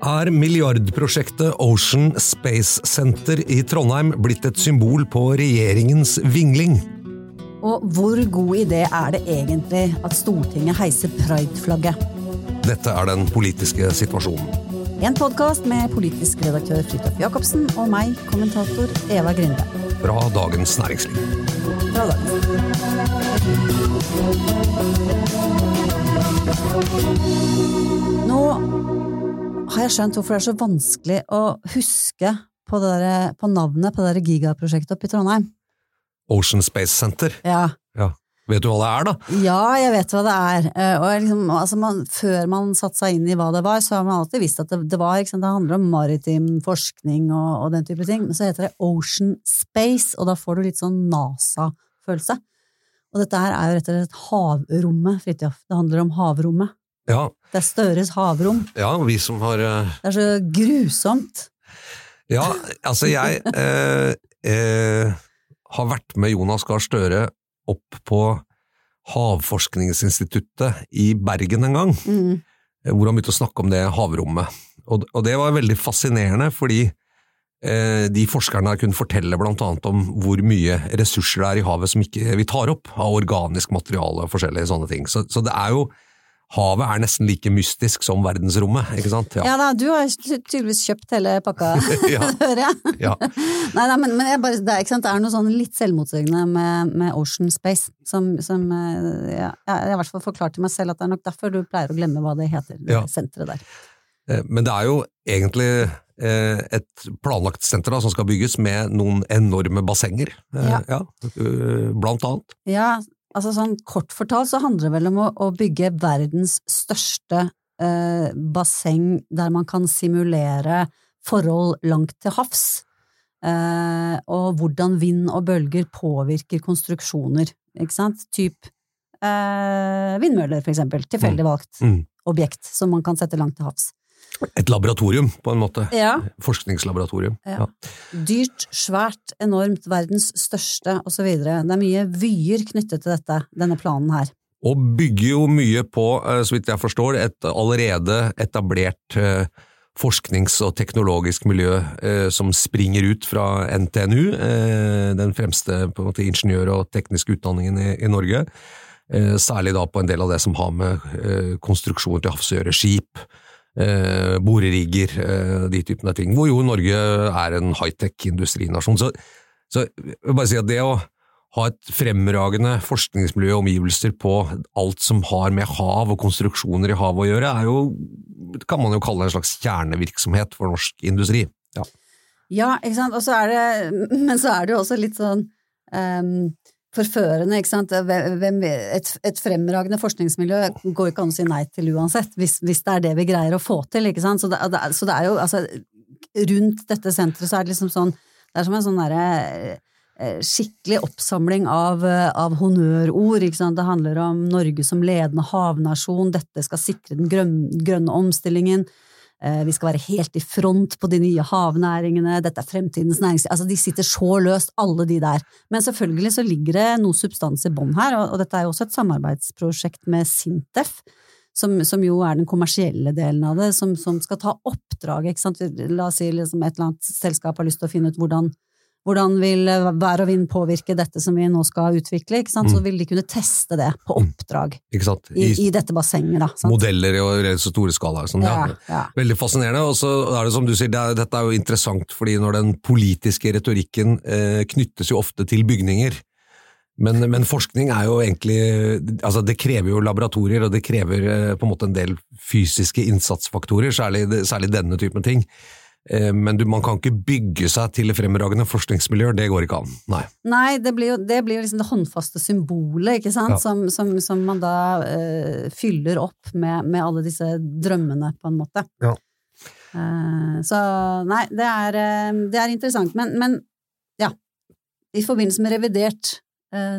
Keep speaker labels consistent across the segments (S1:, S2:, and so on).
S1: Er milliardprosjektet Ocean Space Center i Trondheim blitt et symbol på regjeringens vingling?
S2: Og hvor god idé er det egentlig at Stortinget heiser prideflagget?
S1: Dette er den politiske situasjonen.
S2: En podkast med politisk redaktør Fridtjof Jacobsen og meg, kommentator Eva Grinde.
S1: Fra Dagens Næringsliv.
S2: Fra dagens. Nå har jeg skjønt hvorfor det er så vanskelig å huske på, det der, på navnet på det der gigaprosjektet oppe i Trondheim.
S1: Ocean Space Center.
S2: Ja,
S1: Ja. Vet du hva det er, da?
S2: Ja, jeg vet hva det er. Eh, Og liksom, altså man, før man satte seg inn i hva det var, så har man alltid visst at det, det var, det handler om maritim forskning og, og den type ting. Men så heter det Ocean Space, og da får du litt sånn NASA-følelse. Og dette her er jo rett og slett havrommet, Fridtjof. Det handler om havrommet.
S1: Ja,
S2: Det er Støres havrom.
S1: ja vi som har uh...
S2: Det er så grusomt.
S1: Ja, altså jeg eh, eh, har vært med Jonas Gahr Støre opp på Havforskningsinstituttet i Bergen en gang,
S2: Mm.
S1: hvor han begynte å snakke om det havrommet. Og, og det var veldig fascinerende, fordi eh, de forskerne kunne fortelle annet om hvor mye ressurser det er i havet som ikke vi tar opp, av organisk materiale og forskjellige sånne ting. Så, så det er jo Havet er nesten like mystisk som verdensrommet, ikke sant?
S2: Ja da, du har tydeligvis kjøpt hele pakka,
S1: Ja.
S2: hører jeg.
S1: Ja.
S2: Nei, nei, men, men bare, det, er, det er noe sånn litt selvmotsigende med, med Ocean Space, som, som eh, ja, jeg i hvert fall forklart til meg selv at det er nok derfor du pleier å glemme hva det heter, det
S1: Ja.
S2: senteret der.
S1: Eh, Men det er jo egentlig eh, et planlagt senter da, som skal bygges med noen enorme bassenger,
S2: Ja.
S1: ja, blant annet.
S2: Ja, altså sånn kort fortalt så handler det vel om å, å bygge verdens største eh, basseng der man kan simulere forhold langt til havs, eh, og hvordan vind og bølger påvirker konstruksjoner, ikke sant? Typ eh, vindmøller, for eksempel, tilfeldig valgt
S1: Mm.
S2: objekt som man kan sette langt til havs.
S1: Et laboratorium, på en måte.
S2: Ja.
S1: Forskningslaboratorium.
S2: Ja. Dyrt, svært, enormt, verdens største, videre. Det er mye vyer knyttet til dette, denne planen her.
S1: Og bygger jo mye på, eh, så vidt jeg forstår, et allerede etablert eh, forsknings- og teknologisk miljø eh, som springer ut fra NTNU, den fremste på en måte, ingeniør- og tekniske utdanningen i, i Norge. Særlig da på en del av det som har med konstruksjoner til havs å gjøre, skip, eh, borerigger, eh, de typene ting, hvor jo Norge er en high-tech-industrinasjon. Så, så jeg vil bare si at det å ha et fremragende forskningsmiljø og omgivelser på alt som har med hav og konstruksjoner i havet å gjøre, er jo, kan man jo kalle en slags kjernevirksomhet for norsk industri. Ja.
S2: Ja, ikke sant, og så er det, men så er det jo også litt sånn um, forførende, ikke sant. Et, et, fremragende forskningsmiljø går ikke an å si nei til uansett, hvis, hvis, det er det vi greier å få til, ikke sant. Så det, så det er jo, altså, rundt dette senteret så er det liksom sånn, det er som en sånn derre eh, skikkelig oppsamling av, av honnørord. Ikke sant? Det handler om Norge som ledende havnasjon, dette skal sikre den grønne omstillingen. Eh, vi skal være helt i front på de nye havnæringene, dette er fremtidens næringsliv Altså, de sitter så løst, alle de der. Men selvfølgelig så ligger det noe substans i bånn her, og, dette er jo også et samarbeidsprosjekt med Sintef. Som, som, jo er den kommersielle delen av det, som, som skal ta oppdrag. La oss si liksom et eller annet selskap har lyst til å finne ut hvordan hvordan vil vær og vind påvirke dette som vi nå skal utvikle, sant? så mm. vil de kunne teste det på mm. oppdrag
S1: I,
S2: I, I, dette bassenget. Da,
S1: Modeller i så store skala. Sånn, ja, ja. Veldig fascinerende. Og så er det som du sier, det er, dette er jo interessant, fordi når den politiske retorikken eh, knyttes jo ofte til bygninger. Men, men, forskning er jo egentlig altså Det krever jo laboratorier, og det krever eh, på en måte en del fysiske innsatsfaktorer, særlig, særlig denne typen ting. Eh, men du, man kan ikke bygge seg til fremragende forskningsmiljøer, det går ikke an. Nei,
S2: Nei det blir jo det, blir liksom det håndfaste symbolet, ikke sant, ja. som, som, som, man da uh, fyller opp med, med, alle disse drømmene, på en måte. Ja. Uh, så nei, det er, uh, det er interessant. Men, men, ja, i forbindelse med revidert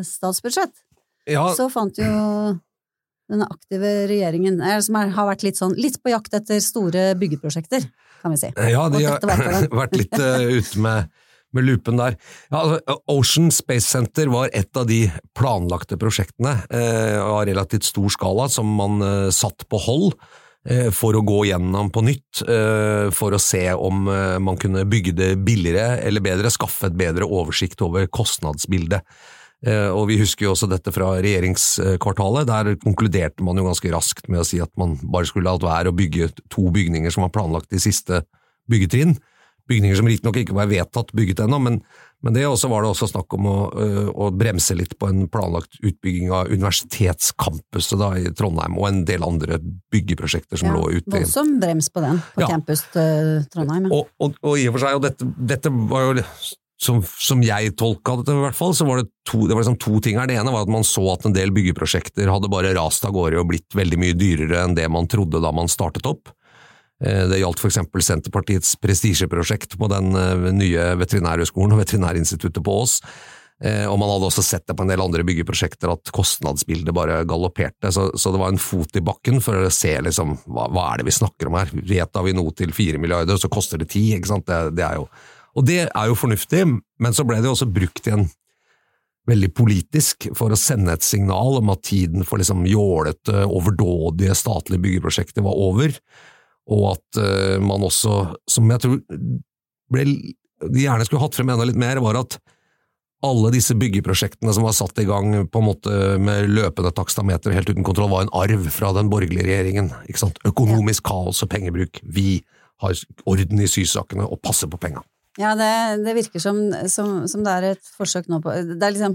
S2: statsbudsjett, ja. så fant jo denne aktive regjeringen, som er, har vært litt sånn litt på jakt etter store byggeprosjekter kan vi si.
S1: Ja, de har vært litt uh, ute med, med lupen der. Ja, altså, Ocean Space Center var et av de planlagte prosjektene uh, av relativt stor skala som man uh, satt på hold for å gå gjennom på nytt, for å se om man kunne bygge det billigere eller bedre, skaffe et bedre oversikt over kostnadsbildet. Eh, og vi husker jo også dette fra regjeringskvartalet. Der konkluderte man jo ganske raskt med å si at man bare skulle latt være å bygge to bygninger som var planlagt i siste byggetrinn. Bygninger som riktignok ikke var vedtatt bygget ennå, men, men, det også var det også snakk om å, eh, å, bremse litt på en planlagt utbygging av universitetscampuset da, i Trondheim, og en del andre byggeprosjekter som ja, lå ute.
S2: Voldsom brems på den, på ja. campus uh, Trondheim.
S1: Ja. Og, og, og, i og for seg, og dette, dette var jo som, som, jeg tolka det, i hvert fall, så var det, to, det var liksom to ting her. Det ene var at man så at en del byggeprosjekter hadde bare rast av gårde og blitt veldig mye dyrere enn det man trodde da man startet opp. Eh, det gjaldt eksempel Senterpartiets prestisjeprosjekt på den eh, nye veterinærhøgskolen og Veterinærinstituttet på Ås. Eh, og man hadde også sett det på en del andre byggeprosjekter at kostnadsbildet bare galopperte, så, så, det var en fot i bakken for å se liksom, hva, hva er det vi snakker om her. Vet vi noe til fire milliarder, så koster det ti, ikke sant. Det, det er jo og det er jo fornuftig, men så ble det jo også brukt igjen veldig politisk for å sende et signal om at tiden for liksom jålete, overdådige statlige byggeprosjekter var over, og at uh, man også, som jeg tror ble, de gjerne skulle hatt frem enda litt mer, var at alle disse byggeprosjektene som var satt i gang på en måte med løpende takstameter helt uten kontroll, var en arv fra den borgerlige regjeringen. Ikke sant? Økonomisk kaos og pengebruk. Vi har orden i sysakene og passer på penga.
S2: Ja, det, det virker som, som, som, det er et forsøk nå på Det er liksom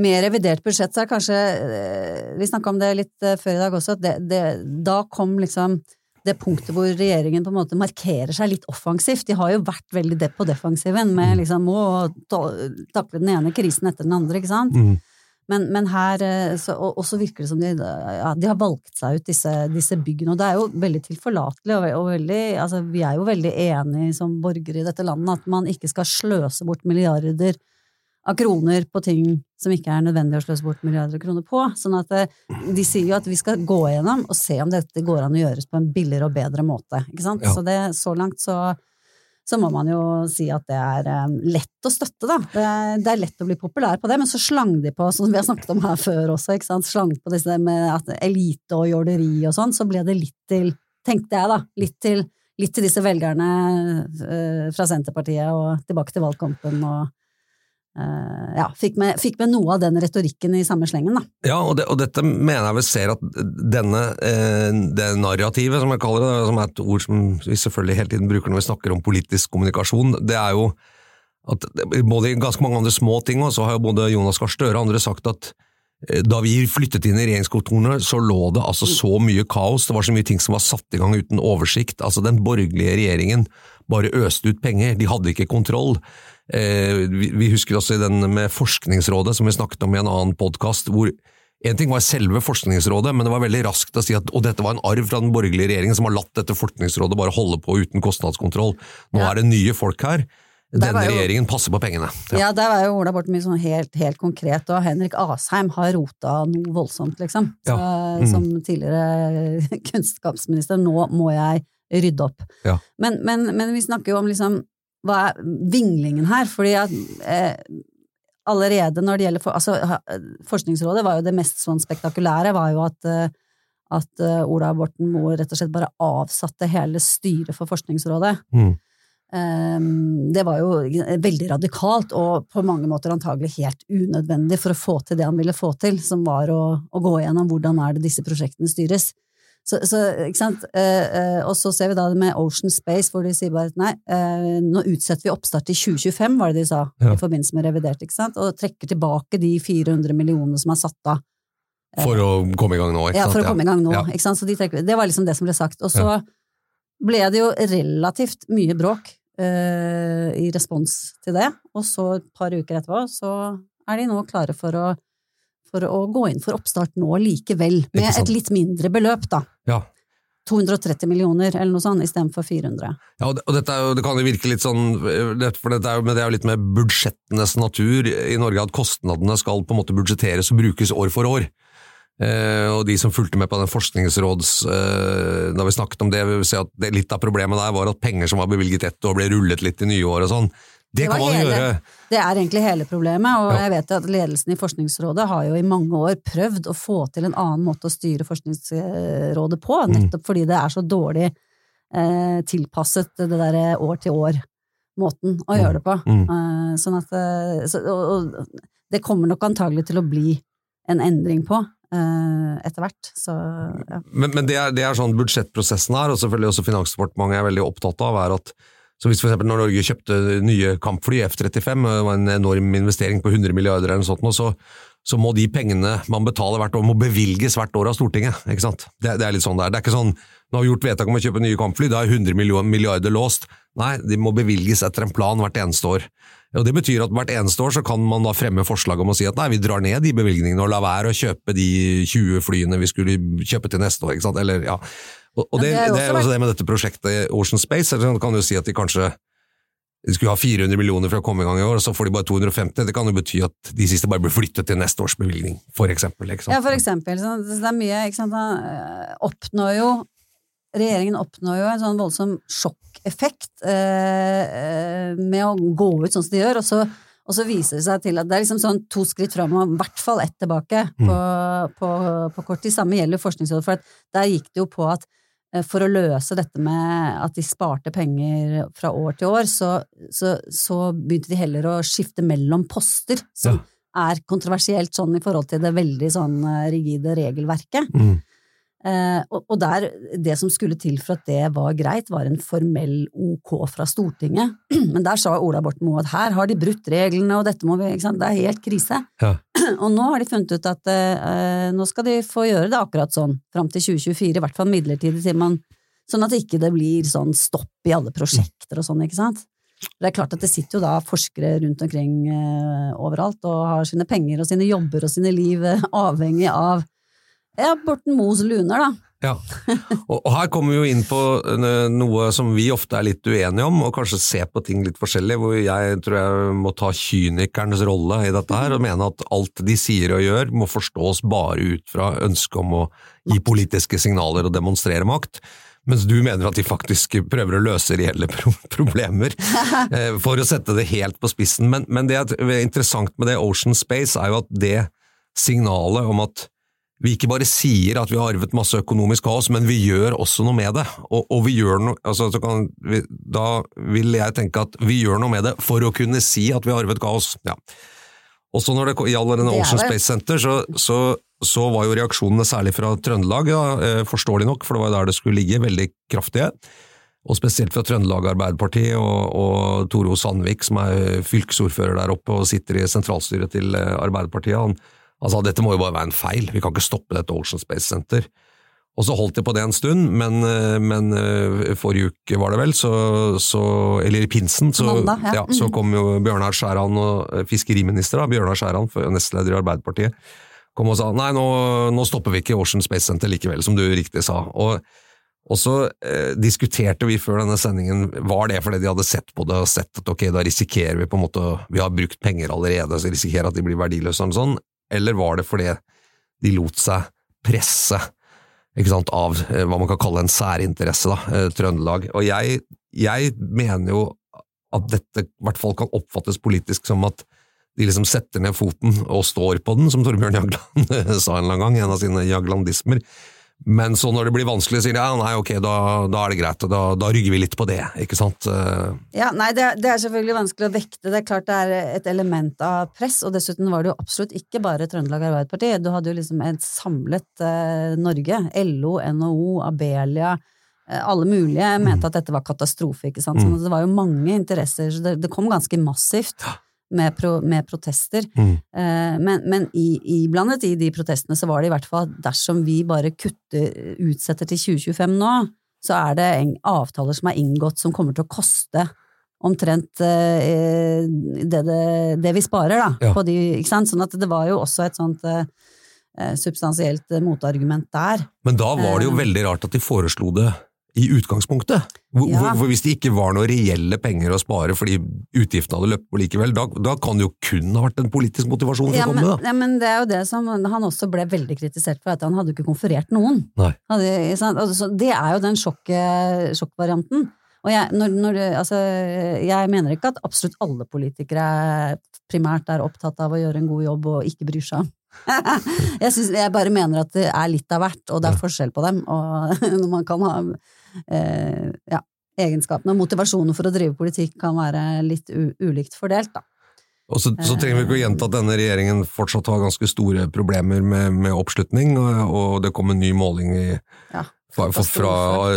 S2: Med revidert budsjett så er kanskje eh, Vi snakka om det litt eh, før i dag også, at det, det, da kom liksom det punktet hvor regjeringen på en måte markerer seg litt offensivt. De har jo vært veldig på defensiven med mm. liksom å takle den ene krisen etter den andre, ikke sant. Mm. Men, men, her eh, så, og, så virker det som de, ja, de har valgt seg ut disse, disse, byggene, og det er jo veldig tilforlatelig. Og, og veldig, altså, vi er jo veldig enige som borgere i dette landet at man ikke skal sløse bort milliarder av kroner på ting som ikke er nødvendig å sløse bort milliarder av kroner på. Sånn at eh, De sier jo at vi skal gå gjennom og se om dette går an å gjøres på en billigere og bedre måte. Ikke sant? Ja. Så det, så langt så så må man jo si at det er um, lett å støtte, da. Det er, lett å bli populær på det, men så slang de på, som vi har snakket om her før også, ikke sant, slang på disse med elite og jåleri og sånn, så ble det litt til, tenkte jeg da, litt til, litt til disse velgerne uh, fra Senterpartiet og tilbake til valgkampen og ja, fikk med, fikk med, noe av den retorikken i samme slengen, da.
S1: Ja, og, det, og dette mener jeg vel ser at denne, eh, det narrativet, som jeg kaller det, som er et ord som vi selvfølgelig hele tiden bruker når vi snakker om politisk kommunikasjon, det er jo at både ganske mange andre små ting, og så har jo både Jonas Gahr Støre og andre sagt at eh, da vi flyttet inn i regjeringskontorene, så lå det altså så mye kaos, det var så mye ting som var satt i gang uten oversikt. Altså Den borgerlige regjeringen bare øste ut penger, de hadde ikke kontroll. Eh, vi, husker også i den med Forskningsrådet, som vi snakket om i en annen podkast, en ting var selve Forskningsrådet, men det var veldig raskt å si at og dette var en arv fra den borgerlige regjeringen som har latt dette Forskningsrådet bare holde på uten kostnadskontroll. Nå
S2: Ja.
S1: er det nye folk her. Denne
S2: jo-
S1: regjeringen passer på pengene.
S2: Ja, der var jo Ola Borten Mye sånn helt, helt konkret, og Henrik Asheim har rota noe voldsomt, liksom. Så,
S1: Ja. Mm.
S2: Som tidligere kunnskapsminister, nå må jeg rydde opp.
S1: Ja.
S2: Men, men, men vi snakker jo om liksom hva er vinglingen her? Fordi at eh, allerede når det gjelder for, altså, Forskningsrådet var jo det mest sånn spektakulære, var jo at eh, at eh, Ola Borten Moe rett og slett bare avsatte hele styret for Forskningsrådet.
S1: Mm.
S2: Ehm, Det var jo veldig radikalt, og på mange måter antagelig helt unødvendig for å få til det han ville få til, som var å, å gå gjennom hvordan er det disse prosjektene styres. Så, så, ikke sant? Eh, eh, og så ser vi da det med Ocean Space, hvor de sier bare at nei, eh, nå utsetter vi oppstart til 2025, var det de sa,
S1: Ja.
S2: i forbindelse med revidert, ikke sant? Og trekker tilbake de 400 millionene som er satt av.
S1: For å komme i gang nå, ikke sant?
S2: Ja, for å komme i gang nå.
S1: Ja.
S2: Ikke sant? Så de trekker, det var liksom det som ble sagt. Og så ble det jo relativt mye bråk eh, i respons til det, og så et par uker etterpå så er de nå klare for å, for å gå inn for oppstart nå likevel, med et litt mindre beløp, da.
S1: Ja.
S2: 230 millioner eller noe sånt istedenfor 400.
S1: Ja, og det, og dette er jo, det kan jo virke litt sånn, for dette er jo, men det er jo litt med budsjettenes natur i Norge, at kostnadene skal på en måte budsjetteres og brukes år for år. Eh, og de som fulgte med på den forskningsråds, eh, da vi snakket om det, vil si at det, litt av problemet der var at penger som var bevilget ett år, ble rullet litt i nye år og sånn. Det,
S2: Det
S1: kan man
S2: hele-
S1: gjøre.
S2: Det er egentlig hele problemet, og
S1: Ja.
S2: jeg vet at ledelsen i Forskningsrådet har jo i mange år prøvd å få til en annen måte å styre Forskningsrådet på,
S1: Mm.
S2: nettopp fordi det er så dårlig eh, tilpasset det derre år-til-år-måten å gjøre det på.
S1: Mm.
S2: Eh, sånn at eh, så, og, og det kommer nok antagelig til å bli en endring på eh, etter hvert, så ja.
S1: Men, men det, er, det er sånn budsjettprosessen er, og selvfølgelig også Finansdepartementet er veldig opptatt av, er at så hvis eksempel når Norge kjøpte nye kampfly, F-35, det var en enorm investering på 100 milliarder eller noe sånt, så, så må de pengene man betaler hvert år, må bevilges hvert år av Stortinget. ikke sant? Det, det er litt sånn det er. Det er ikke sånn nå har vi gjort vedtak om å kjøpe nye kampfly, da er 100 milliarder låst. Nei, de må bevilges etter en plan hvert eneste år. Og Det betyr at hvert eneste år så kan man da fremme forslag om å si at nei, vi drar ned de bevilgningene og lar være å kjøpe de 20 flyene vi skulle kjøpe til neste år. ikke sant? Eller, ja. Og, og det,
S2: det er
S1: det er
S2: også
S1: det med dette prosjektet Ocean Space. Eller, sånn, kan du si at de kanskje de skulle ha 400 millioner for å komme i gang i år, og så får de bare 250. Det kan jo bety at de siste bare blir flyttet til neste års bevilgning, for eksempel. Ikke sant?
S2: Ja, for eksempel. Så det er mye, ikke sant, da eh, oppnår jo Regjeringen oppnår jo en sånn voldsom sjokkeffekt eh, eh, med å gå ut sånn som de gjør, og så, og så viser det seg til at det er liksom sånn to skritt fram og i hvert fall ett tilbake på, på, på kort tid. Samme gjelder Forskningsrådet, for at der gikk det jo på at for å løse dette med at de sparte penger fra år til år, så, så, så begynte de heller å skifte mellom poster, som er kontroversielt sånn i forhold til det veldig sånn eh, rigide regelverket.
S1: Mm.
S2: Eh, og, der, det som skulle til for at det var greit, var en formell ok fra Stortinget. Men der sa Ola Borten Moe at her har de brutt reglene, og dette må vi, det er helt krise.
S1: Ja.
S2: Og nå har de funnet ut at eh, nå skal de få gjøre det akkurat sånn, fram til 2024, i hvert fall midlertidig, sier man, sånn at ikke det blir sånn stopp i alle prosjekter og sånn, ikke sant. Det er klart at det sitter jo da forskere rundt omkring eh, overalt og har sine penger og sine jobber og sine liv eh, avhengig av ja, Borten Moes luner, da.
S1: Ja, og, her kommer vi jo inn på eh, noe som vi ofte er litt uenige om, og kanskje ser på ting litt forskjellig, hvor jeg tror jeg må ta kynikernes rolle i dette her, og mene at alt de sier og gjør må forstås bare ut fra ønsket om å gi politiske signaler og demonstrere makt. Mens du mener at de faktisk prøver å løse reelle problemer, eh, for å sette det helt på spissen. Men, men det er interessant med det Ocean Space, er jo at det signalet om at vi ikke bare sier at vi har arvet masse økonomisk kaos, men vi gjør også noe med det. Og, og vi gjør noe, altså, så kan vi, da vil jeg tenke at vi gjør noe med det for å kunne si at vi har arvet kaos. Ja. Også når det gjaldt denne Ocean. Space Center, så, så, så var jo reaksjonene særlig fra Trøndelag, ja, eh, forståelig nok, for det var jo der det skulle ligge, veldig kraftige. Og spesielt fra Trøndelag Arbeiderparti og, og Toro Sandvik, som er fylkesordfører der oppe og sitter i sentralstyret til eh, Arbeiderpartiet. Han, han sa dette må jo bare være en feil, vi kan ikke stoppe dette Ocean Space Center. Og så holdt jeg på det en stund, men, eh, men eh, forrige uke var det vel, så, så eller i pinsen, så,
S2: Mandag, ja.
S1: ja, så
S2: Mhm.
S1: kom jo Bjørnar Skjæran, og eh, fiskeriminister da, Bjørnar Skjæran, nestleder i Arbeiderpartiet, kom og sa nei, nå, nå stopper vi ikke Ocean Space Center likevel, som du riktig sa. Og, og så eh, diskuterte vi før denne sendingen, var det fordi de hadde sett på det og sett at ok, da risikerer vi på en måte, vi har brukt penger allerede, så risikerer at de blir verdiløse og sånn, eller var det fordi de lot seg presse sant, av eh, hva man kan kalle en særinteresse, da, eh, Trøndelag. Og jeg, jeg mener jo at dette i hvert fall kan oppfattes politisk som at de liksom setter ned foten og står på den, som Torbjørn Jagland sa en eller annen gang, en av sine jaglandismer. Men så når det blir vanskelig, sier de ja, nei, ok, da, da er det greit, da, da rygger vi litt på det, ikke sant. Eh,
S2: Ja, nei, det, det er selvfølgelig vanskelig å vekte. Det er klart det er et element av press, og dessuten var det jo absolutt ikke bare Trøndelag Arbeiderparti. Du hadde jo liksom et samlet eh, Norge. LO, NHO, Abelia. eh, Alle mulige mente at dette var katastrofe, ikke sant. Så at det var jo mange interesser, så det, det kom ganske massivt. Med, pro, med protester.
S1: Mm.
S2: Eh, men men i, iblandet i de protestene så var det i hvert fall at dersom vi bare kutter, utsetter til 2025 nå, så er det en, avtaler som er inngått som kommer til å koste omtrent eh, det, det, det vi sparer, da.
S1: Ja.
S2: På de, ikke sant? Sånn at det var jo også et sånt eh, substansielt motargument der.
S1: Men da var det jo veldig rart at de foreslo det i utgangspunktet. Hvor,
S2: Ja.
S1: hvor, hvis det ikke var noen reelle penger å spare fordi utgiftene hadde løpt på likevel, da, da kan det jo kun ha vært en politisk motivasjon for
S2: Ja
S1: å komme med det.
S2: ja, men det er jo det som han også ble veldig kritisert for, at han hadde jo ikke konferert noen. Hadde. Altså, det er jo den sjokk, sjokkvarianten. Og jeg, når, når, altså, jeg mener ikke at absolutt alle politikere primært er opptatt av å gjøre en god jobb og ikke bryr seg om. jeg, synes, jeg bare mener at det er litt av hvert, og det er forskjell på dem. Og når man kan ha ja, egenskapene og motivasjonen for å drive politikk kan være litt ulikt fordelt, da.
S1: Og så, så trenger vi ikke å gjenta at denne regjeringen fortsatt har ganske store problemer med, med oppslutning, og, og det kom en ny måling i,
S2: Ja,
S1: fra, fra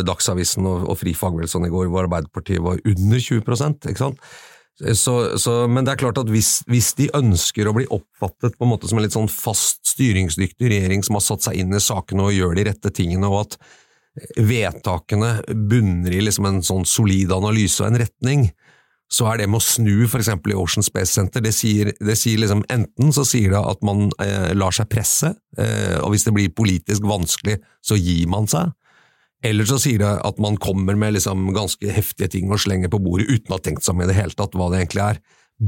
S1: Dagsavisen og, og Fri Fagbevegelse i går, hvor Arbeiderpartiet var under 20% ikke sant? Så, så, men det er klart at hvis, hvis de ønsker å bli oppfattet på en måte som en litt sånn fast styringsdyktig regjering som har satt seg inn i sakene og gjør de rette tingene, og at vedtakene bunner i liksom en sånn solid analyse og en retning, så er det med å snu eksempel i Ocean Space Center, det sier, det sier liksom enten så sier det at man eh, lar seg presse, eh, og hvis det blir politisk vanskelig, så gir man seg. Eller så sier det at man kommer med liksom ganske heftige ting og slenger på bordet uten å ha tenkt seg om i det hele tatt hva det egentlig er.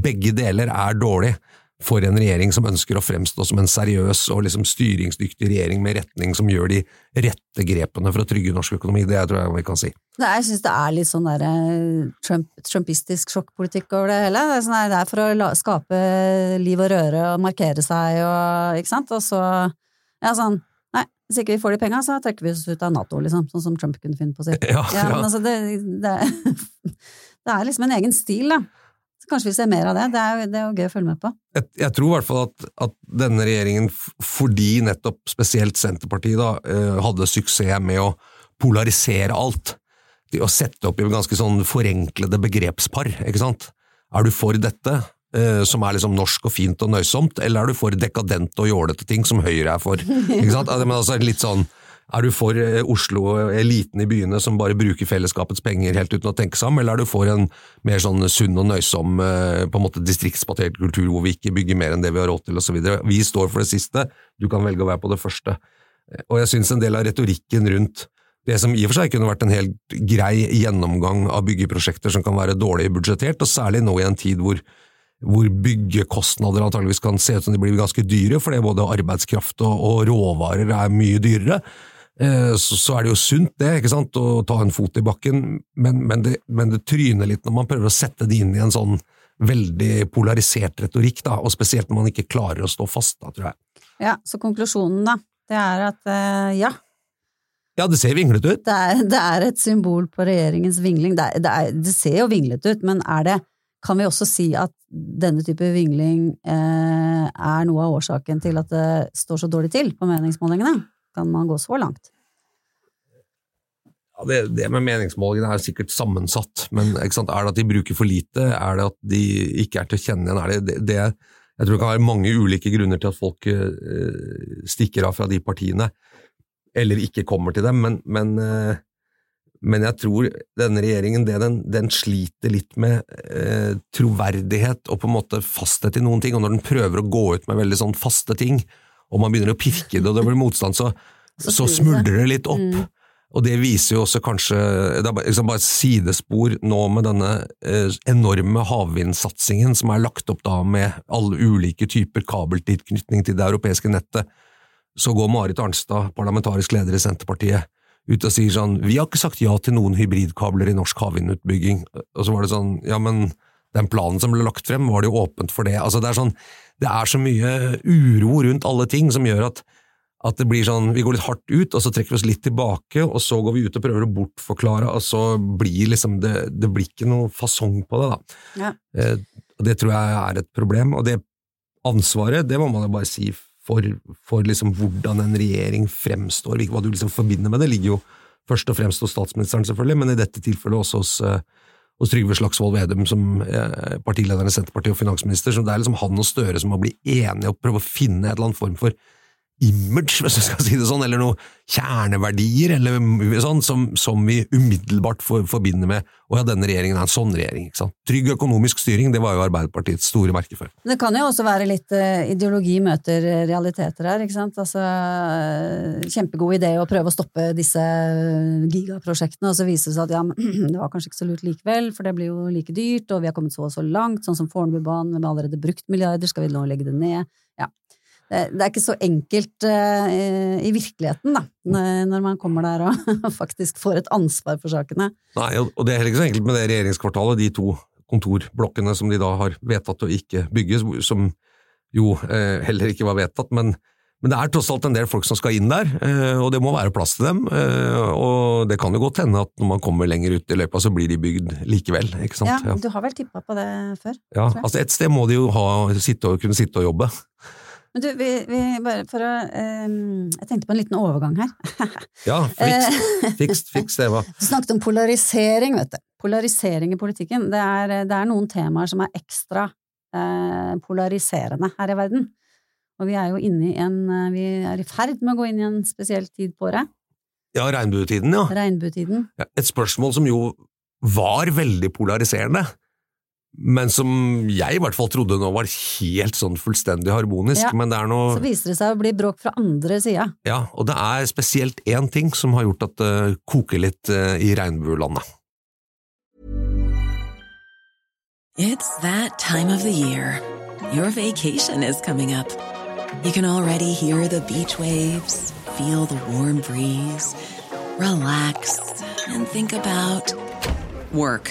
S1: Begge deler er dårlig for en regjering som ønsker å fremstå som en seriøs og liksom styringsdyktig regjering med retning som gjør de rette grepene for å trygge norsk økonomi. Det tror jeg vi kan si.
S2: Nei, jeg syns det er litt sånn der eh, Trump, trumpistisk sjokkpolitikk over det hele. Det er, sånn det er for å la, skape liv og røre og markere seg og Ikke sant? Og så Ja, sånn Nei, hvis ikke vi får de penga, så trekker vi oss ut av Nato, liksom. Sånn som Trump kunne finne på å si.
S1: Ja,
S2: Ja, men altså, det, det, det er liksom en egen stil, da. Kanskje vi ser mer av det. Det er, det er jo gøy å følge med på.
S1: jeg, jeg tror i hvert fall at, at denne regjeringen, fordi nettopp spesielt Senterpartiet da, eh, hadde suksess med å polarisere alt, til å sette opp i ganske sånn forenklede begrepspar, ikke sant? Er du for dette, eh, som er liksom norsk og fint og nøysomt, eller er du for dekadente og jålete ting, som Høyre er for? Ikke sant? Men altså litt sånn, er du for eh, Oslo, eliten i byene som bare bruker fellesskapets penger helt uten å tenke seg om, eller er du for en mer sånn sunn og nøysom, eh, på en måte distriktsbasert kultur hvor vi ikke bygger mer enn det vi har råd til osv.? Vi står for det siste, du kan velge å være på det første. Eh, Og jeg syns en del av retorikken rundt det som i og for seg kunne vært en helt grei gjennomgang av byggeprosjekter som kan være dårlig budsjettert, og særlig nå i en tid hvor hvor byggekostnader antageligvis kan se ut som de blir ganske dyre, fordi både arbeidskraft og, og råvarer er mye dyrere. Eh, Så, er det jo sunt det, ikke sant, å ta en fot i bakken, men, men, det, men det tryner litt når man prøver å sette det inn i en sånn veldig polarisert retorikk, da, og spesielt når man ikke klarer å stå fast, da, tror jeg.
S2: Ja, så konklusjonen, da, det er at eh, ja,
S1: Ja, det ser vinglete ut.
S2: det er, det er et symbol på regjeringens vingling. Det, er, det, er, det ser jo vinglete ut, men er det kan vi også si at denne type vingling eh, er noe av årsaken til at det står så dårlig til på meningsmålingene? Kan man gå så langt?
S1: Ja, det, det med meningsmålingene er sikkert sammensatt, men er det at de bruker for lite? Er det at de ikke er til å kjenne igjen? Det, det, jeg tror det kan være mange ulike grunner til at folk eh, stikker av fra de partiene. eller ikke kommer til dem, men, men, eh, men jeg tror denne regjeringen den, den sliter litt med eh, troverdighet og på en måte fasthet i noen ting, og når den prøver å gå ut med veldig sånn faste ting, og man begynner å pirke det og det blir motstand, så, så, så smuldrer det litt opp. Mm. Og det viser jo også kanskje Det er liksom bare et sidespor nå med denne eh, enorme havvindsatsingen som er lagt opp da med alle ulike typer kabeltilknytning til det europeiske nettet. Så går Marit Arnstad, parlamentarisk leder i Senterpartiet, ut og sier sånn Vi har ikke sagt ja til noen hybridkabler i norsk havvindutbygging. Og så var det sånn Ja, men den planen som ble lagt frem, var det jo åpent for det. Altså, det er sånn Det er så mye uro rundt alle ting som gjør at at det blir sånn, vi går litt hardt ut, og så trekker vi oss litt tilbake, og så går vi ut og prøver å bortforklare, og så blir liksom det, det blir ikke noe fasong på det, da. Ja. Eh, det tror jeg er et problem, og det ansvaret, det må man jo bare si for, for liksom hvordan en regjering fremstår, hva du liksom forbinder med det, ligger jo først og fremst hos statsministeren, selvfølgelig, men i dette tilfellet også hos, hos Trygve Slagsvold Vedum som eh, partileder i Senterpartiet og finansminister. Så det er liksom han og Støre som må bli enige og prøve å finne et eller annet form for image, hvis jeg skal si det sånn, eller noen kjerneverdier eller sånn, som, som vi umiddelbart for, forbinder med å ja, denne regjeringen er en sånn regjering. ikke sant? Trygg økonomisk styring, det var jo Arbeiderpartiets store merke for.
S2: Det kan jo også være litt uh, ideologi møter realiteter her, ikke sant. Altså, uh, kjempegod idé å prøve å stoppe disse gigaprosjektene, og så viser det seg at ja, det var kanskje ikke så lurt likevel, for det blir jo like dyrt, og vi har kommet så og så langt, sånn som Fornebubanen, vi har allerede brukt milliarder, skal vi nå legge det ned? Ja det er ikke så enkelt uh, i virkeligheten, da, når man kommer der og faktisk får et ansvar for sakene.
S1: Nei, og det er heller ikke så enkelt med det regjeringskvartalet, de to kontorblokkene som de da har vedtatt å ikke bygge, som jo eh, heller ikke var vedtatt. Men, men, det er tross alt en del folk som skal inn der, eh, og det må være plass til dem. Eh, og det kan jo godt hende at når man kommer lenger ut i løypa, så blir de bygd likevel. ikke sant?
S2: Ja, Du har vel tippa på det før?
S1: Ja, altså et sted må de jo ha, sitte og, kunne sitte og jobbe.
S2: Men du, vi, vi bare for å um, Jeg tenkte på en liten overgang her.
S1: ja, fikst, fiks, det var
S2: Du snakket om polarisering, vet du. Polarisering i politikken. Det er, det er noen temaer som er ekstra eh, polariserende her i verden. Og vi er jo inne i en uh, Vi er i ferd med å gå inn i en spesiell tid på året.
S1: Ja, regnbuetiden, ja.
S2: Regnbuetiden.
S1: Ja, et spørsmål som jo var veldig polariserende men som jeg i hvert fall trodde nå var helt sånn fullstendig harmonisk. Ja, men det er noe
S2: Så viser det seg å bli bråk fra andre sida.
S1: Ja, og det er spesielt én ting som har gjort at det koker litt uh, i regnbuelandet.
S3: It's that time of the year. Your vacation is coming up. You can already hear the beach waves, feel the warm breeze, relax and think about work.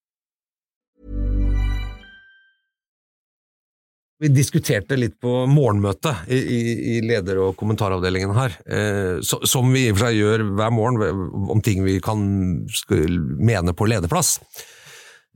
S1: Vi diskuterte litt på morgenmøtet i, i, i leder- og kommentaravdelingen her, eh, så, som vi i og for seg gjør hver morgen, om ting vi kan mene på lederplass.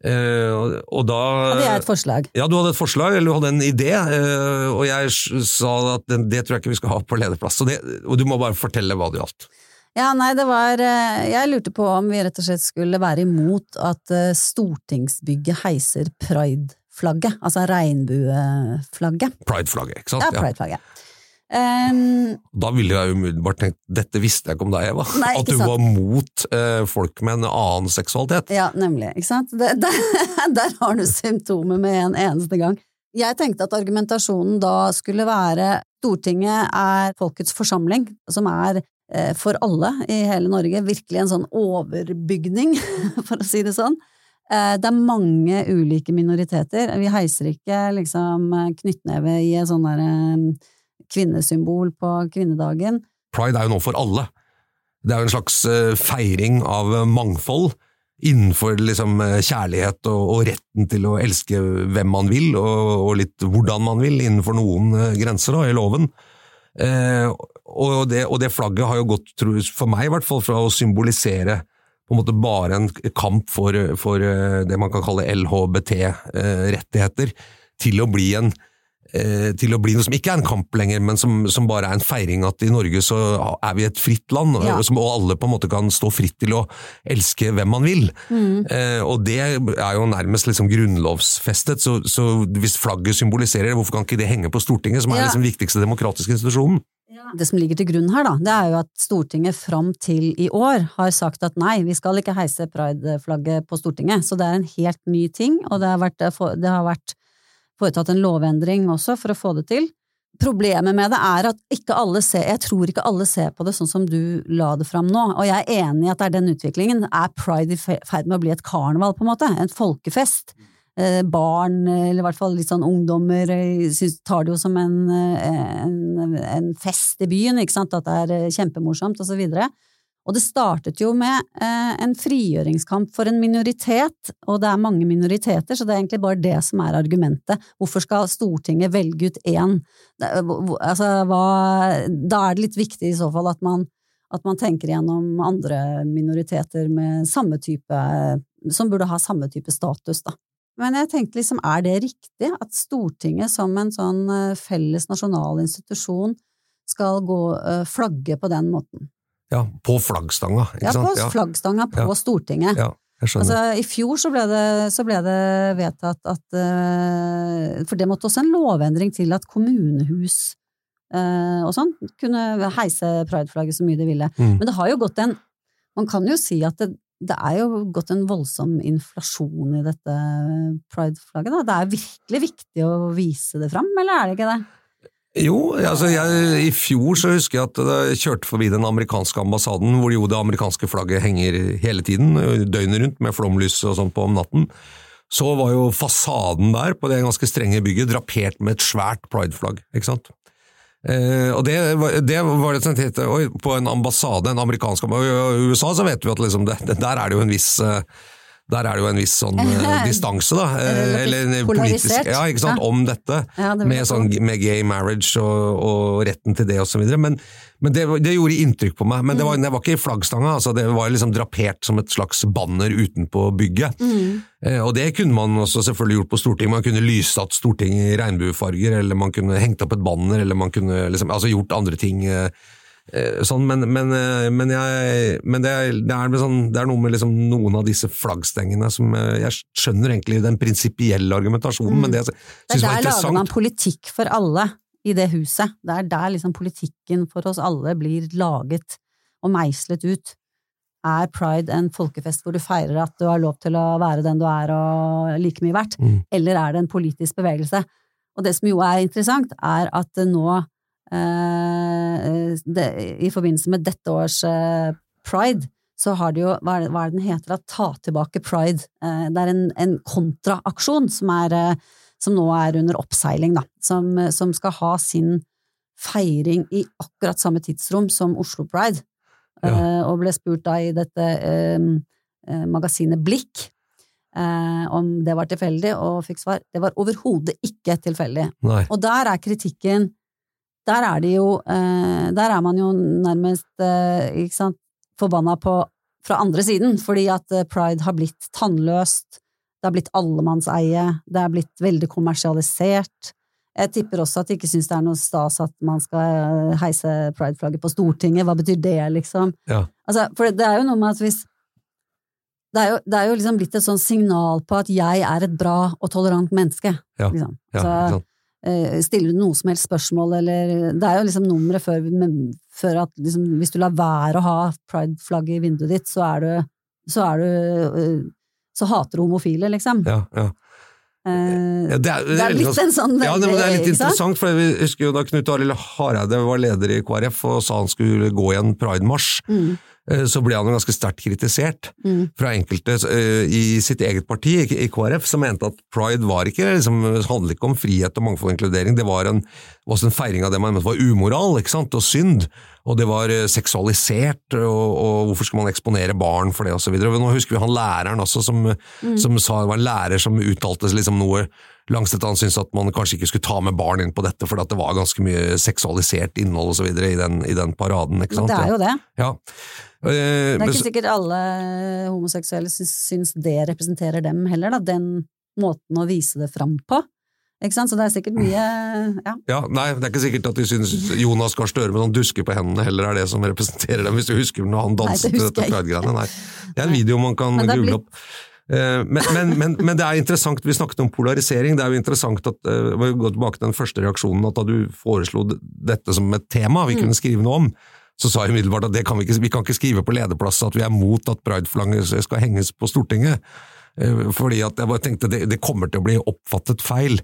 S1: Eh, og, og da
S2: Hadde jeg et forslag?
S1: Ja, du hadde et forslag, eller du hadde en idé, eh, og jeg sa at det, det tror jeg ikke vi skal ha på lederplass. Det, og du må bare fortelle hva det gjaldt.
S2: Ja, nei, det var eh, Jeg lurte på om vi rett og slett skulle være imot at eh, stortingsbygget heiser pride flagget, altså regnbueflagget.
S1: Pride-flagget, ikke sant?
S2: Ja, pride-flagget. Um,
S1: Da ville jeg umiddelbart tenkt dette visste jeg ikke om deg, Eva.
S2: Nei,
S1: At du
S2: sant.
S1: var mot eh, folk med en annen seksualitet.
S2: Ja, nemlig. Ikke sant? Det, der, der har du symptomer med en eneste gang. Jeg tenkte at argumentasjonen da skulle være Stortinget er folkets forsamling, som er eh, for alle i hele Norge virkelig en sånn overbygning, for å si det sånn. Eh, det er mange ulike minoriteter. Vi heiser ikke liksom knyttneve i et sånn der eh, kvinnesymbol på kvinnedagen.
S1: Pride er jo nå for alle. Det er jo en slags eh, feiring av mangfold innenfor liksom kjærlighet og, og retten til å elske hvem man vil, og, og litt hvordan man vil, innenfor noen grenser da, i loven. Eh, og, det, og det flagget har jo gått, for meg i hvert fall, fra å symbolisere på en måte bare en kamp for, for eh, det man kan kalle LHBT-rettigheter, til å bli en eh, til å bli noe som ikke er en kamp lenger, men som, som bare er en feiring at i Norge så er vi et fritt land,
S2: Ja.
S1: og, som, og alle på en måte kan stå fritt til å elske hvem man vil.
S2: Mm.
S1: Eh, og det er jo nærmest liksom grunnlovsfestet, så, så hvis flagget symboliserer det, hvorfor kan ikke det henge på Stortinget, som er
S2: Ja.
S1: liksom den viktigste demokratiske institusjonen?
S2: Det som ligger til grunn her, da, det er jo at Stortinget fram til i år har sagt at nei, vi skal ikke heise prideflagget på Stortinget. Så det er en helt ny ting, og det har vært, det har vært foretatt en lovendring også for å få det til. Problemet med det er at ikke alle ser, jeg tror ikke alle ser på det sånn som du la det fram nå, og jeg er enig i at det er den utviklingen. Er pride i ferd med å bli et karneval, på en måte? En folkefest? Eh, barn, eller i hvert fall litt sånn ungdommer, synes, tar det jo som en, eh, en, en fest i byen, ikke sant, at det er eh, kjempemorsomt, og så videre. Og det startet jo med eh, en frigjøringskamp for en minoritet, og det er mange minoriteter, så det er egentlig bare det som er argumentet. Hvorfor skal Stortinget velge ut én? Hvor- Altså, hva, da er det litt viktig i så fall at man, at man tenker gjennom andre minoriteter type, som burde ha samme type status, da. Men jeg tenkte liksom, er det riktig at Stortinget som en sånn eh, felles nasjonal institusjon skal gå eh, flagge på den måten?
S1: Ja, på flaggstanga, ikke
S2: Ja, på
S1: sant?
S2: flaggstanga på
S1: Ja.
S2: Stortinget.
S1: ja.
S2: Altså, I fjor så ble det, så ble det vedtatt at uh, For det måtte også en lovendring til at kommunehus uh, og sånn kunne heise prideflagget så mye de ville.
S1: Mm.
S2: Men det har jo gått en Man kan jo si at det, det er jo gått en voldsom inflasjon i dette prideflagget. Da. Det er virkelig viktig å vise det fram, eller er det ikke det?
S1: Jo, altså jeg, i fjor så husker jeg at jeg kjørte forbi den amerikanske ambassaden, hvor jo det amerikanske flagget henger hele tiden, døgnet rundt, med flomlys og sånt på om natten. Så var jo fasaden der, på det ganske strenge bygget, drapert med et svært prideflagg, ikke sant? Eh, og det det var det som het på en ambassade, en amerikansk ambassade, i USA så vet vi at liksom det, der er det jo en viss eh, der er det jo en viss sånn eh, distanse, da. eh, Eller politisk Ja, ikke sant, om dette. Med, sånn, med gay marriage og, og retten til det videre. Men, men det, det gjorde inntrykk på meg. Men det var, det var ikke i flaggstanga, altså det var liksom drapert som et slags banner utenpå bygget. Eh, og det kunne man også selvfølgelig gjort på Stortinget. Man kunne lysatt Stortinget i regnbuefarger, eller man kunne hengt opp et banner, eller man kunne liksom, altså gjort andre ting. Eh, Sånn, men, men, eh, men, jeg, men det, er, det, er sånn, det er noe med liksom noen av disse flaggstengene som eh, Jeg skjønner egentlig den prinsipielle argumentasjonen, men det jeg syns
S2: er
S1: interessant
S2: der lager man politikk for alle i det huset. Det er der liksom politikken for oss alle blir laget og meislet ut. Er pride en folkefest hvor du feirer at du har lov til å være den du er og like mye verdt,
S1: Mm.
S2: eller er det en politisk bevegelse? Og det som jo er interessant, er at nå, det, i forbindelse med dette års eh, pride, så har det jo, hva er det, hva er det den heter, da? Ta tilbake pride. Eh, det er en, en kontraaksjon som er eh, som nå er under oppseiling, da, som, som skal ha sin feiring i akkurat samme tidsrom som Oslo Pride,
S1: Ja.
S2: eh, og ble spurt da i dette eh, eh, magasinet Blikk eh, om det var tilfeldig, og fikk svar det var overhodet ikke tilfeldig.
S1: Nei.
S2: Og der er kritikken Der er de jo eh, Der er man jo nærmest eh, ikke sant, forbanna på fra andre siden, fordi at eh, pride har blitt tannløst, det har blitt allemannseie, det er blitt veldig kommersialisert. Jeg tipper også at de ikke syns det er noe stas at man skal heise prideflagget på Stortinget, hva betyr det, liksom?
S1: Ja.
S2: Altså, for det er jo noe med at hvis det er, jo, det er jo liksom blitt et sånn signal på at jeg er et bra og tolerant menneske.
S1: Ja,
S2: Liksom.
S1: Ja,
S2: Så, eh, stiller du noe som helst spørsmål, eller Det er jo liksom nummeret før, før at liksom, hvis du lar være å ha pride-flagget i vinduet ditt, så er du Så er du eh, Så hater du homofile, liksom.
S1: ja, ja.
S2: Eh,
S1: Ja, det, er,
S2: det er litt en sånn
S1: ja, det, er litt interessant, for jeg husker jo da Knut Arild Hareide var leder i KrF og sa han skulle gå i en pridemarsj,
S2: Mm,
S1: eh, så ble han jo ganske sterkt kritisert
S2: mm.
S1: fra enkelte eh, i sitt eget parti, i KrF, som mente at pride var ikke, liksom, handlet ikke om frihet og mangfold og inkludering, det var en, også en feiring av det man mente var umoral ikke sant, og synd, og det var eh, seksualisert, og, og hvorfor skal man eksponere barn for det, videre. Nå husker vi han læreren også, som, som sa, det var en lærer som uttalte liksom noe Langstedt han syntes at man kanskje ikke skulle ta med barn inn på dette, for at det var ganske mye seksualisert innhold og så videre i den, i den paraden. ikke sant?
S2: det er jo det.
S1: Ja. Eh,
S2: Det er ikke sikkert alle homoseksuelle syns det representerer dem heller, da, den måten å vise det fram på. Ikke sant? Så det er sikkert mye ja.
S1: Ja, nei, Det er ikke sikkert at de syns Jonas Gahr Støre med noen dusker på hendene heller er det som representerer dem, hvis du husker når han
S2: Nei,
S1: danset
S2: det
S1: dette pride-greiene. Nei, Det er en video man kan google opp. Eh, Men, men, men, men det er interessant, vi snakket om polarisering, det er jo interessant at eh, vi går tilbake til den første reaksjonen, at da du foreslo dette som et tema vi
S2: Mm.
S1: kunne skrive noe om, så sa jeg umiddelbart at det kan vi, ikke, vi kan ikke skrive på lederplass at vi er mot at prideflagget skal henges på Stortinget. Eh, Fordi at jeg bare tenkte det, det kommer til å bli oppfattet feil.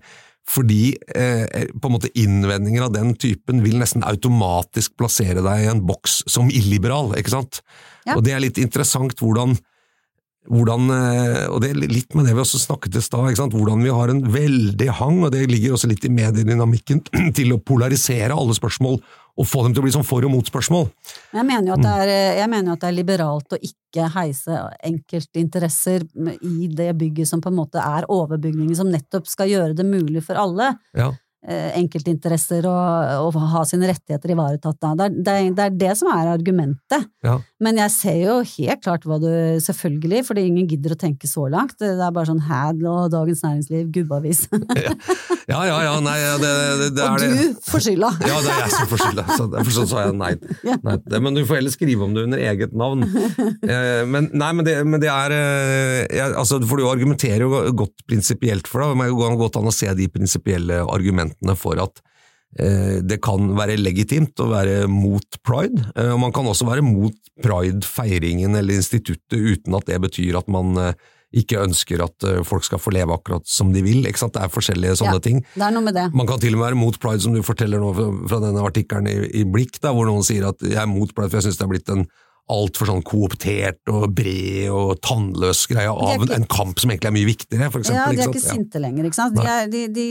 S1: Fordi eh, på en måte innvendinger av den typen vil nesten automatisk plassere deg i en boks som illiberal, ikke sant?
S2: Ja.
S1: Og det er litt interessant hvordan hvordan, eh, og det er litt med det vi også snakket i stad, hvordan vi har en veldig hang, og det ligger også litt i mediedynamikken, til å polarisere alle spørsmål, og få dem til å bli sånn for- og mot-spørsmål.
S2: Jeg mener jo at det er, jeg mener at det er liberalt å ikke heise enkeltinteresser i det bygget som på en måte er overbygningen, som nettopp skal gjøre det mulig for alle
S1: Ja.
S2: Eh, enkeltinteresser og, og, ha sine rettigheter ivaretatt. Da. Det, er, det, det er det som er argumentet.
S1: Ja.
S2: Men jeg ser jo helt klart hva du Selvfølgelig, fordi ingen gidder å tenke så langt. Det er bare sånn Hadl og Dagens Næringsliv, gubbeavis.
S1: Ja, ja, ja, nei, det, det, det
S2: og
S1: er det.
S2: du får skylda!
S1: Ja, det er jeg som får skylda, så derfor så sa jeg nei. nei. Men du får heller skrive om det under eget navn. Eh, Men, nei, men, det, men det er eh, jeg, altså, For du argumenterer jo godt prinsipielt for det, og det går godt an å se de prinsipielle argumentene for at eh, det kan være legitimt å være mot pride, eh, og man kan også være mot pride-feiringen eller instituttet uten at det betyr at man eh, ikke ønsker at folk skal få leve akkurat som de vil. Det er forskjellige sånne
S2: Ja.
S1: ting.
S2: Det er noe med det.
S1: Man kan til og med være mot pride, som du forteller nå fra, denne artikkelen i, i Blikk, da, hvor noen sier at jeg er mot pride, for jeg syns det er blitt en altfor sånn kooptert og bred og tannløs greie av
S2: ikke-
S1: en kamp som egentlig er mye viktigere, for eksempel.
S2: Ja, de er ikke,
S1: ikke
S2: sinte lenger, ikke sant. De er, de, de,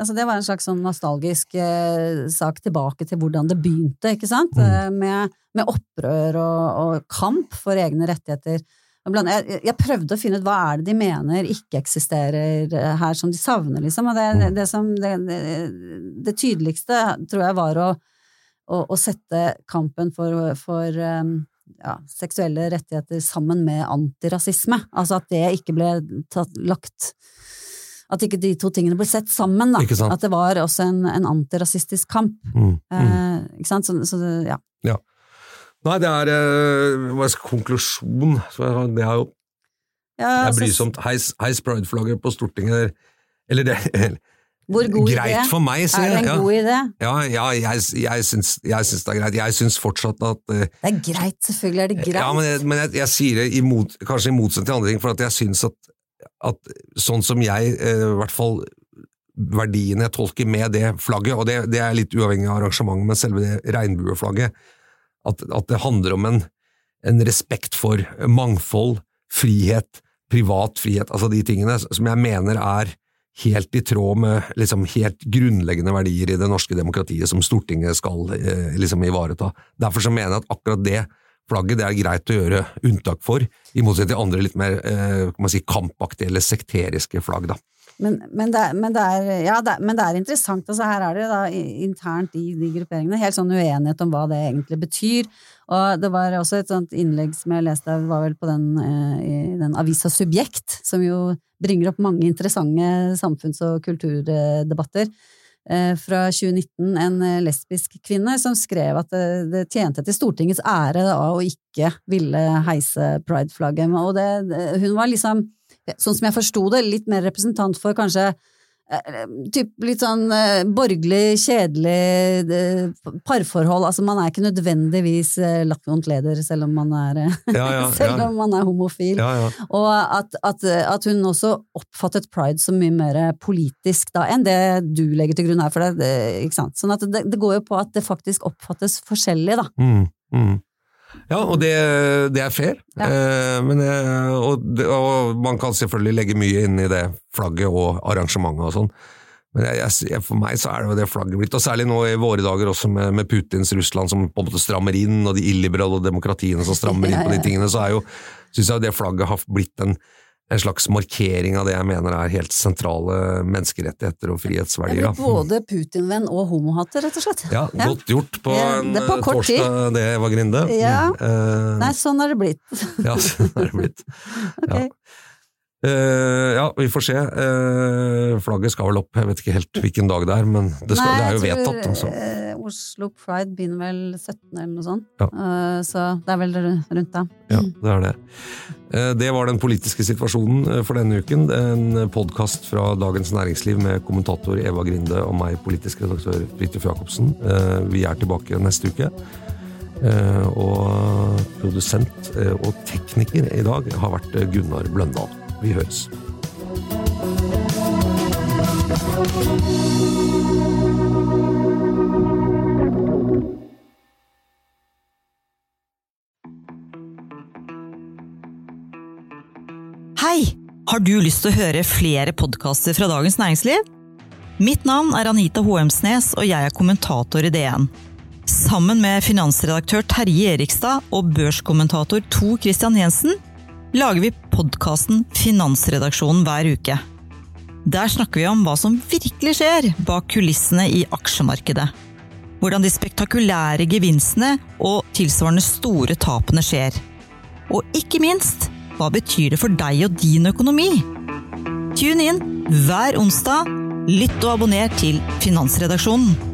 S2: altså det var en slags sånn nostalgisk eh, sak tilbake til hvordan det begynte, ikke sant.
S1: Mm.
S2: Eh, med, med opprør og, og kamp for egne rettigheter. Jeg, jeg prøvde å finne ut hva er det de mener ikke eksisterer eh, her, som de savner, liksom. Og det,
S1: Mm.
S2: det, som, det, det, det tydeligste tror jeg var å, å, å sette kampen for, for um, ja, seksuelle rettigheter sammen med antirasisme. Altså at det ikke ble tatt, lagt At ikke de to tingene ble sett sammen, da. At det var også en, en antirasistisk kamp.
S1: Mm, mm.
S2: Eh, ikke sant? Så, så det- ja.
S1: Nei, det er eh, hva skal konklusjon Det er jo
S2: ja
S1: det er brysomt. Heis, heis pride-flagget på Stortinget. Eller det
S2: Hvor god
S1: Greit
S2: idé?
S1: for meg,
S2: Er det en.
S1: Ja.
S2: god idé?
S1: Ja, ja jeg, jeg, syns, jeg syns det er greit. Jeg syns fortsatt at uh,
S2: Det er greit, selvfølgelig er det greit.
S1: Ja, men, jeg, men jeg, jeg sier det imot, kanskje i motsetning til andre ting, for jeg syns at, at sånn som jeg, eh, i hvert fall verdiene jeg tolker med det flagget, og det, det er litt uavhengig av arrangementet, men selve det regnbueflagget, at, at det handler om en, en respekt for mangfold, frihet, privat frihet, altså de tingene som jeg mener er helt i tråd med liksom helt grunnleggende verdier i det norske demokratiet som Stortinget skal eh, liksom ivareta. Derfor så mener jeg at akkurat det flagget det er greit å gjøre unntak for, i motsetning til andre litt mer eh, si, kampaktige eller sekteriske flagg. da.
S2: Men, men, det, men, det er, ja, det, men det er interessant. Altså, her er det da internt i de grupperingene helt sånn uenighet om hva det egentlig betyr. Og det var også et sånt innlegg som jeg leste, var vel på den, eh, i den avisa Subjekt, som jo bringer opp mange interessante samfunns- og kulturdebatter. eh, fra 2019, en eh, lesbisk kvinne, som skrev at det, det tjente til Stortingets ære da, å ikke ville heise prideflagget. Og det, hun var liksom, sånn som jeg forsto det, litt mer representant for kanskje typ litt sånn eh, borgerlig, kjedelig eh, parforhold. Altså man er ikke nødvendigvis eh, lakkvondt leder selv om man er, eh,
S1: Ja, ja, ja.
S2: om man er homofil.
S1: Ja, ja.
S2: Og at, at, at hun også oppfattet pride som mye mer politisk da enn det du legger til grunn her. For sant? Sånn at det, det går jo på at det faktisk oppfattes forskjellig, da.
S1: Mm, mm. Ja, og det, det er fair.
S2: Ja.
S1: Eh, men, og, og man kan selvfølgelig legge mye inn i det flagget og arrangementet og sånn. Men jeg, jeg, for meg så er det jo det flagget blitt, og særlig nå i våre dager også med, med Putins Russland som på en måte strammer inn, og de illiberale demokratiene som strammer inn på de tingene, så er jo, syns jeg det flagget har blitt en, en slags markering av det jeg mener er helt sentrale menneskerettigheter og frihetsverdier.
S2: både Putin-venn og homohater, rett og slett.
S1: Ja, godt gjort på en
S2: det på
S1: torsdag, det, Eva Grinde.
S2: Ja.
S1: Eh,
S2: Nei, sånn er det blitt.
S1: Ja, sånn er det blitt.
S2: Ja.
S1: Ja. Eh, ja, vi får se. Uh, flagget skal vel opp, jeg vet ikke helt hvilken dag det er, men det, skal,
S2: Nei,
S1: det er jo vedtatt. Altså.
S2: eh, Oslo Pride begynner vel 17. eller noe sånt,
S1: Ja.
S2: uh, så det er vel rundt da.
S1: Ja, det er det. Det var den politiske situasjonen for denne uken. En podkast fra Dagens Næringsliv med kommentator Eva Grinde og meg, politisk redaktør Fridtjof Jacobsen. Vi er tilbake neste uke. Og produsent og tekniker i dag har vært Gunnar Bløndal. Vi høres.
S4: Hei! Har du lyst til å høre flere podkaster fra Dagens Næringsliv? Mitt navn er Anita Hoemsnes, og jeg er kommentator i DN. Sammen med finansredaktør Terje Erikstad og børskommentator To Christian Jensen lager vi podkasten Finansredaksjonen hver uke. Der snakker vi om hva som virkelig skjer bak kulissene i aksjemarkedet. Hvordan de spektakulære gevinstene og tilsvarende store tapene skjer. Og ikke minst, hva betyr det for deg og din økonomi? Tune inn hver onsdag. Lytt og abonner til Finansredaksjonen.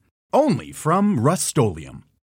S5: Only from Rust